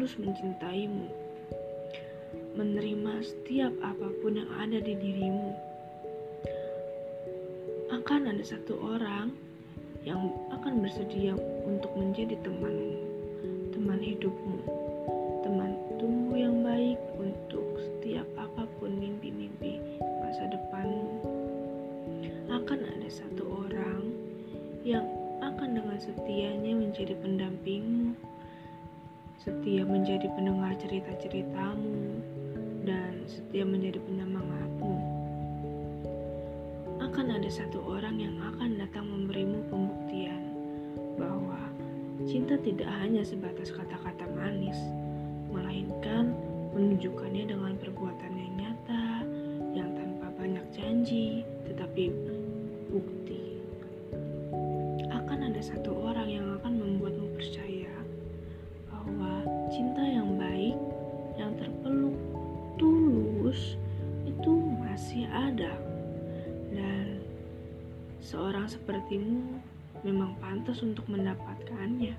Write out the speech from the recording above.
tulus mencintaimu, menerima setiap apa pun yang ada di dirimu. Akan ada satu orang yang akan bersedia untuk menjadi temanmu, teman hidupmu, teman tumbuh yang baik untuk setiap apa pun mimpi-mimpi masa depanmu. Akan ada satu orang yang akan dengan setianya menjadi pendampingmu, setia menjadi pendengar cerita-ceritamu, dan setia menjadi penyemangatmu. Akan ada satu orang yang akan datang memberimu pembuktian bahwa cinta tidak hanya sebatas kata-kata manis, melainkan menunjukkannya dengan perbuatan yang nyata, yang tanpa banyak janji, tetapi bukti. Ada satu orang yang akan membuatmu percaya bahwa cinta yang baik, yang terpeluk tulus itu masih ada. Dan seorang sepertimu memang pantas untuk mendapatkannya.